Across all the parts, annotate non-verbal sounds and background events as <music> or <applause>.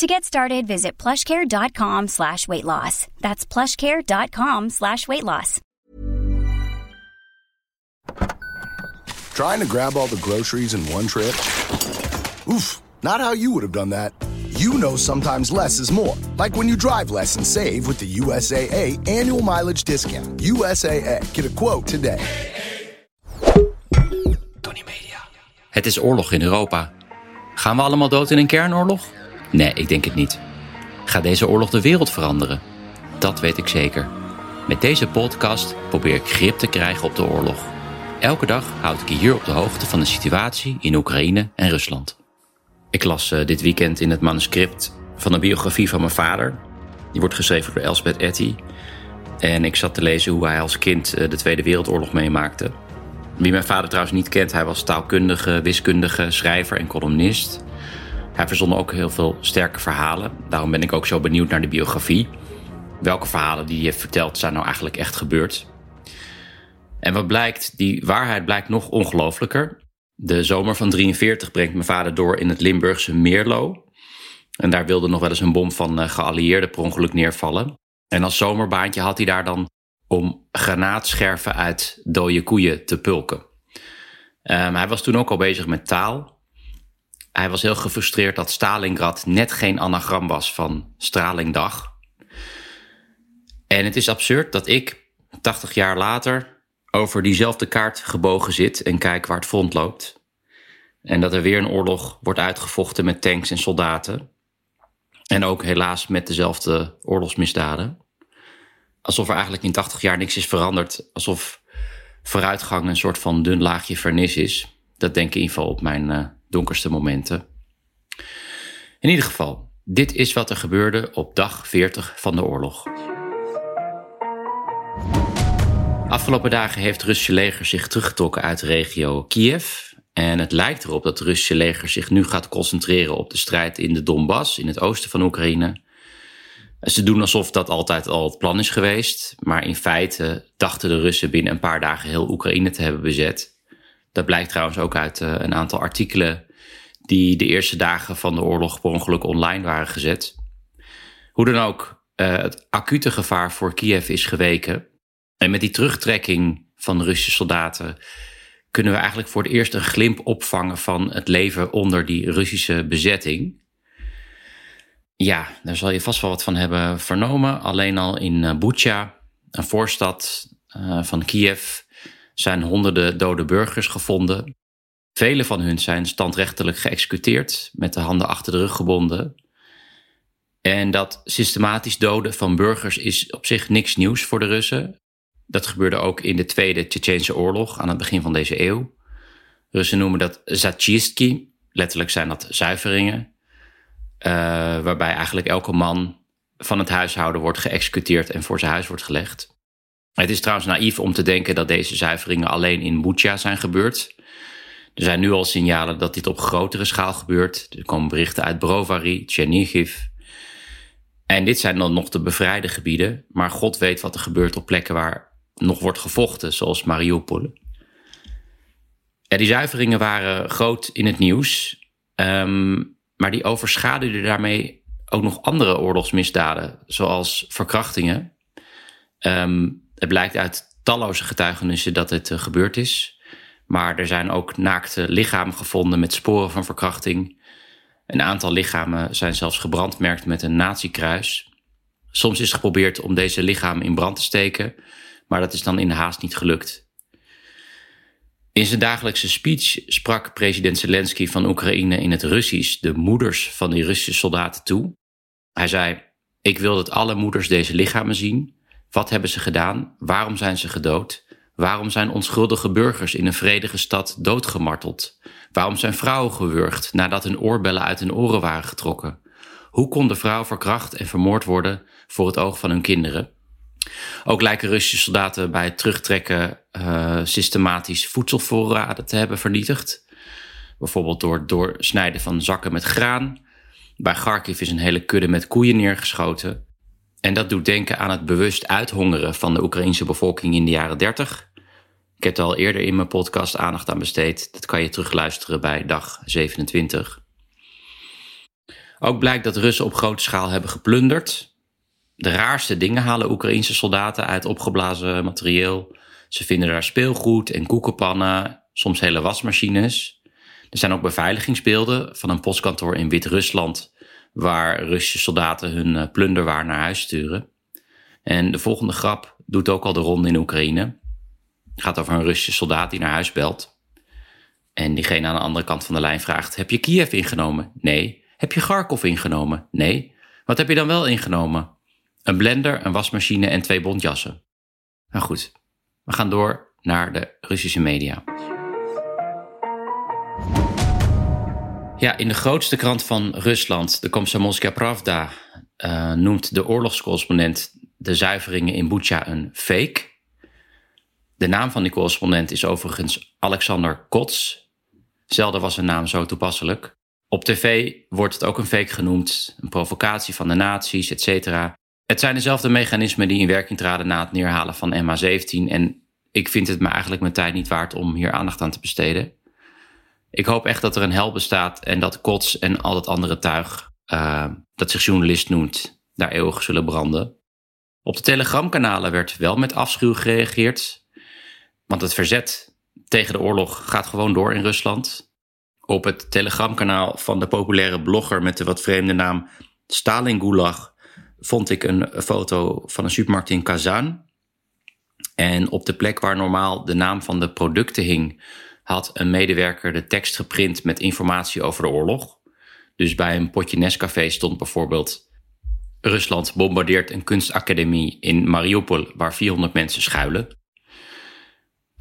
To get started, visit plushcare.com slash weight loss. That's plushcare.com slash weight loss. Trying to grab all the groceries in one trip? Oof, not how you would have done that. You know sometimes less is more. Like when you drive less and save with the USAA annual mileage discount. USAA, get a quote today. Tony Media. Het is oorlog in Europa. Gaan we allemaal dood in een kernoorlog? Nee, ik denk het niet. Gaat deze oorlog de wereld veranderen? Dat weet ik zeker. Met deze podcast probeer ik grip te krijgen op de oorlog. Elke dag houd ik je hier op de hoogte van de situatie in Oekraïne en Rusland. Ik las uh, dit weekend in het manuscript van een biografie van mijn vader. Die wordt geschreven door Elsbeth Etty. En ik zat te lezen hoe hij als kind uh, de Tweede Wereldoorlog meemaakte. Wie mijn vader trouwens niet kent, hij was taalkundige, wiskundige, schrijver en columnist. Hij verzon ook heel veel sterke verhalen. Daarom ben ik ook zo benieuwd naar de biografie. Welke verhalen die je vertelt zijn nou eigenlijk echt gebeurd? En wat blijkt, die waarheid blijkt nog ongelooflijker. De zomer van 43 brengt mijn vader door in het Limburgse Meerlo. En daar wilde nog wel eens een bom van uh, geallieerden per ongeluk neervallen. En als zomerbaantje had hij daar dan om granaatscherven uit dode koeien te pulken. Um, hij was toen ook al bezig met taal. Hij was heel gefrustreerd dat Stalingrad net geen anagram was van Stralingdag. En het is absurd dat ik, 80 jaar later, over diezelfde kaart gebogen zit en kijk waar het front loopt. En dat er weer een oorlog wordt uitgevochten met tanks en soldaten. En ook helaas met dezelfde oorlogsmisdaden. Alsof er eigenlijk in 80 jaar niks is veranderd. Alsof vooruitgang een soort van dun laagje vernis is. Dat denk ik in ieder geval op mijn uh, donkerste momenten. In ieder geval, dit is wat er gebeurde op dag 40 van de oorlog. Afgelopen dagen heeft het Russische leger zich teruggetrokken uit de regio Kiev. En het lijkt erop dat het Russische leger zich nu gaat concentreren op de strijd in de Donbass, in het oosten van Oekraïne. Ze doen alsof dat altijd al het plan is geweest, maar in feite dachten de Russen binnen een paar dagen heel Oekraïne te hebben bezet. Dat blijkt trouwens ook uit uh, een aantal artikelen die de eerste dagen van de oorlog per ongeluk online waren gezet. Hoe dan ook, uh, het acute gevaar voor Kiev is geweken. En met die terugtrekking van de Russische soldaten kunnen we eigenlijk voor het eerst een glimp opvangen van het leven onder die Russische bezetting. Ja, daar zal je vast wel wat van hebben vernomen. Alleen al in uh, Bucha, een voorstad van Kiev, zijn honderden dode burgers gevonden. Vele van hun zijn standrechtelijk geëxecuteerd, met de handen achter de rug gebonden. En dat systematisch doden van burgers is op zich niks nieuws voor de Russen. Dat gebeurde ook in de Tweede Tsjetsjeense oorlog aan het begin van deze eeuw. Russen noemen dat zachistki, letterlijk zijn dat zuiveringen, uh, waarbij eigenlijk elke man van het huishouden wordt geëxecuteerd en voor zijn huis wordt gelegd. Het is trouwens naïef om te denken dat deze zuiveringen alleen in Bucha zijn gebeurd. Er zijn nu al signalen dat dit op grotere schaal gebeurt. Er komen berichten uit Brovary, Chernihiv. En dit zijn dan nog de bevrijde gebieden, maar God weet wat er gebeurt op plekken waar nog wordt gevochten, zoals Mariupol. Ja, die zuiveringen waren groot in het nieuws, um, maar die overschaduwden daarmee ook nog andere oorlogsmisdaden, zoals verkrachtingen. Um, het blijkt uit talloze getuigenissen dat het uh, gebeurd is. Maar er zijn ook naakte lichamen gevonden met sporen van verkrachting. Een aantal lichamen zijn zelfs gebrandmerkt met een nazi-kruis. Soms is geprobeerd om deze lichamen in brand te steken, maar dat is dan in de haast niet gelukt. In zijn dagelijkse speech sprak president Zelensky van Oekraïne in het Russisch de moeders van die Russische soldaten toe. Hij zei: Ik wil dat alle moeders deze lichamen zien. Wat hebben ze gedaan? Waarom zijn ze gedood? Waarom zijn onschuldige burgers in een vredige stad doodgemarteld? Waarom zijn vrouwen gewurgd nadat hun oorbellen uit hun oren waren getrokken? Hoe kon de vrouw verkracht en vermoord worden voor het oog van hun kinderen? Ook lijken Russische soldaten bij het terugtrekken uh, systematisch voedselvoorraden te hebben vernietigd. Bijvoorbeeld door het doorsnijden van zakken met graan. Bij Kharkiv is een hele kudde met koeien neergeschoten. En dat doet denken aan het bewust uithongeren van de Oekraïnse bevolking in de jaren 30. Ik heb er al eerder in mijn podcast aandacht aan besteed. Dat kan je terugluisteren bij dag 27. Ook blijkt dat Russen op grote schaal hebben geplunderd. De raarste dingen halen Oekraïnse soldaten uit opgeblazen materieel. Ze vinden daar speelgoed en koekenpannen, soms hele wasmachines. Er zijn ook beveiligingsbeelden van een postkantoor in Wit-Rusland, waar Russische soldaten hun eh, plunderwaar naar huis sturen. En de volgende grap doet ook al de ronde in Oekraïne. Het gaat over een Russische soldaat die naar huis belt. En diegene aan de andere kant van de lijn vraagt: Heb je Kiev ingenomen? Nee. Heb je Kharkov ingenomen? Nee. Wat heb je dan wel ingenomen? Een blender, een wasmachine en twee bontjassen. Nou goed, we gaan door naar de Russische media. Ja, in de grootste krant van Rusland, de Komsomolskaya Pravda, uh, noemt de oorlogscorrespondent de zuiveringen in Bucha een fake. De naam van die correspondent is overigens Alexander Kots. Zelden was zijn naam zo toepasselijk. Op tv wordt het ook een fake genoemd, een provocatie van de nazi's, etc. Het zijn dezelfde mechanismen die in werking traden na het neerhalen van MH17 en ik vind het me eigenlijk mijn tijd niet waard om hier aandacht aan te besteden. Ik hoop echt dat er een hel bestaat en dat Kots en al het andere tuig uh, dat zich journalist noemt, daar eeuwig zullen branden. Op de telegramkanalen werd wel met afschuw gereageerd, want het verzet tegen de oorlog gaat gewoon door in Rusland. Op het telegramkanaal van de populaire blogger met de wat vreemde naam Stalin Gulag vond ik een foto van een supermarkt in Kazan. En op de plek waar normaal de naam van de producten hing, had een medewerker de tekst geprint met informatie over de oorlog. Dus bij een potje Nescafé stond bijvoorbeeld: Rusland bombardeert een kunstacademie in Mariupol waar 400 mensen schuilen.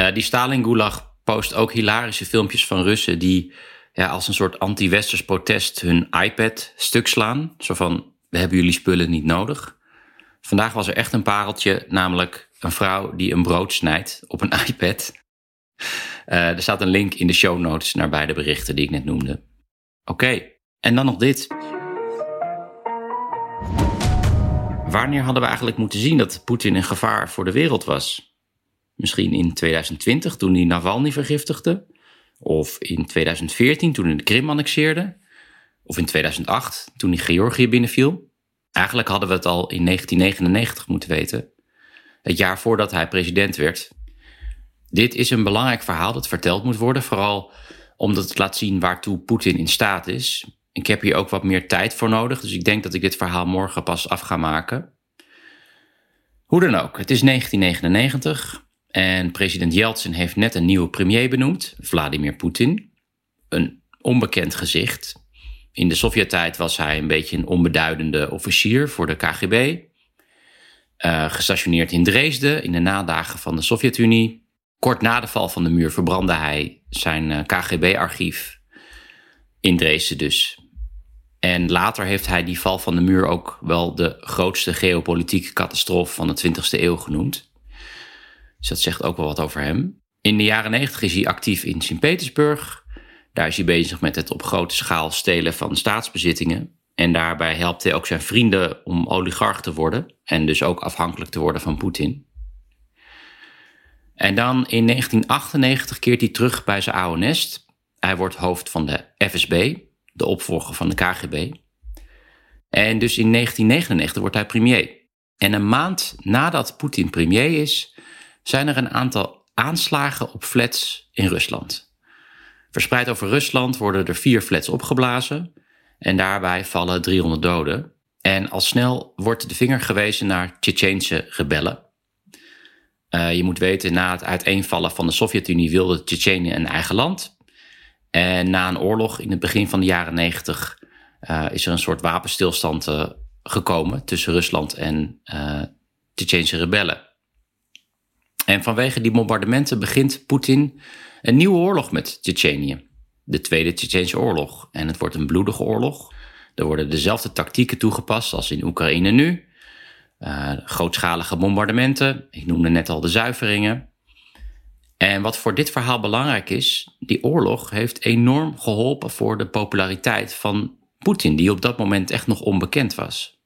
Uh, die Stalin Gulag post ook hilarische filmpjes van Russen die ja, als een soort anti-westers protest hun iPad stuk slaan. Zo van: we hebben jullie spullen niet nodig. Vandaag was er echt een pareltje, namelijk een vrouw die een brood snijdt op een <laughs> iPad. Uh, er staat een link in de show notes naar beide berichten die ik net noemde. Oké, en dan nog dit. Wanneer hadden we eigenlijk moeten zien dat Poetin een gevaar voor de wereld was? Misschien in 2020 toen hij Navalny vergiftigde? Of in 2014 toen hij de Krim annexeerde? Of in 2008 toen hij Georgië binnenviel? Eigenlijk hadden we het al in 1999 moeten weten. Het jaar voordat hij president werd. Dit is een belangrijk verhaal dat verteld moet worden, vooral omdat het laat zien waartoe Poetin in staat is. Ik heb hier ook wat meer tijd voor nodig, dus ik denk dat ik dit verhaal morgen pas af ga maken. Hoe dan ook, het is 1999 en president Yeltsin heeft net een nieuwe premier benoemd, Vladimir Poetin. Een onbekend gezicht. In de Sovjet-tijd was hij een beetje een onbeduidende officier voor de KGB. Uh, gestationeerd in Dresden in de nadagen van de Sovjet-Unie. Kort na de val van de muur verbrandde hij zijn uh, KGB-archief in Dresden dus. En later heeft hij die val van de muur ook wel de grootste geopolitieke catastrofe van de 20e eeuw genoemd. Dus dat zegt ook wel wat over hem. In de jaren 90 is hij actief in Sint-Petersburg. Daar is hij bezig met het op grote schaal stelen van staatsbezittingen. En daarbij helpt hij ook zijn vrienden om oligarch te worden en dus ook afhankelijk te worden van Poetin. En dan in 1998 keert hij terug bij zijn oude nest. Hij wordt hoofd van de FSB, de opvolger van de KGB. En dus in 1999 wordt hij premier. En een maand nadat Poetin premier is, zijn er een aantal aanslagen op flats in Rusland. Verspreid over Rusland worden er vier flats opgeblazen en daarbij vallen 300 doden. En al snel wordt de vinger gewezen naar Tsjetsjeense rebellen. Uh, je moet weten, na het uiteenvallen van de Sovjet-Unie wilde Tsjetsjenië een eigen land. En na een oorlog in het begin van de jaren 90 uh, is er een soort wapenstilstand uh, gekomen tussen Rusland en uh, rebellen. En vanwege die bombardementen begint Poetin een nieuwe oorlog met Tsjetsjenië. De Tweede Tsjetsjeense Oorlog. En het wordt een bloedige oorlog. Er worden dezelfde tactieken toegepast als in Oekraïne nu. Uh, grootschalige bombardementen. Ik noemde net al de zuiveringen. En wat voor dit verhaal belangrijk is, die oorlog heeft enorm geholpen voor de populariteit van Poetin, die op dat moment echt nog onbekend was.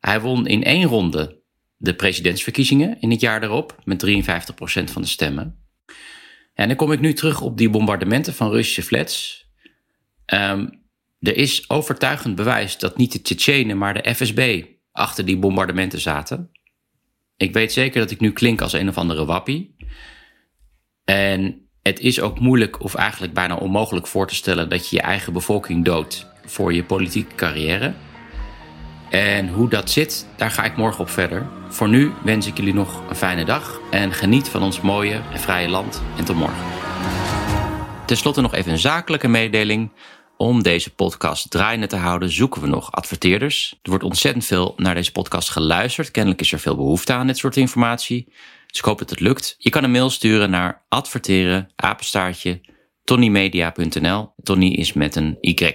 Hij won in één ronde de presidentsverkiezingen in het jaar daarop met 53% van de stemmen. En dan kom ik nu terug op die bombardementen van Russische flats. Um, er is overtuigend bewijs dat niet de Tsjetsjenen, maar de FSB achter die bombardementen zaten. Ik weet zeker dat ik nu klink als een of andere wappie. En het is ook moeilijk of eigenlijk bijna onmogelijk voor te stellen dat je je eigen bevolking doodt voor je politieke carrière. En hoe dat zit, daar ga ik morgen op verder. Voor nu wens ik jullie nog een fijne dag en geniet van ons mooie en vrije land. En tot morgen. Ten slotte nog even een zakelijke mededeling. Om deze podcast draaiende te houden, zoeken we nog adverteerders. Er wordt ontzettend veel naar deze podcast geluisterd. Kennelijk is er veel behoefte aan dit soort informatie. Dus ik hoop dat het lukt. Je kan een mail sturen naar adverteren, apenstaartje, tonnymedia.nl. Tony is met een Y.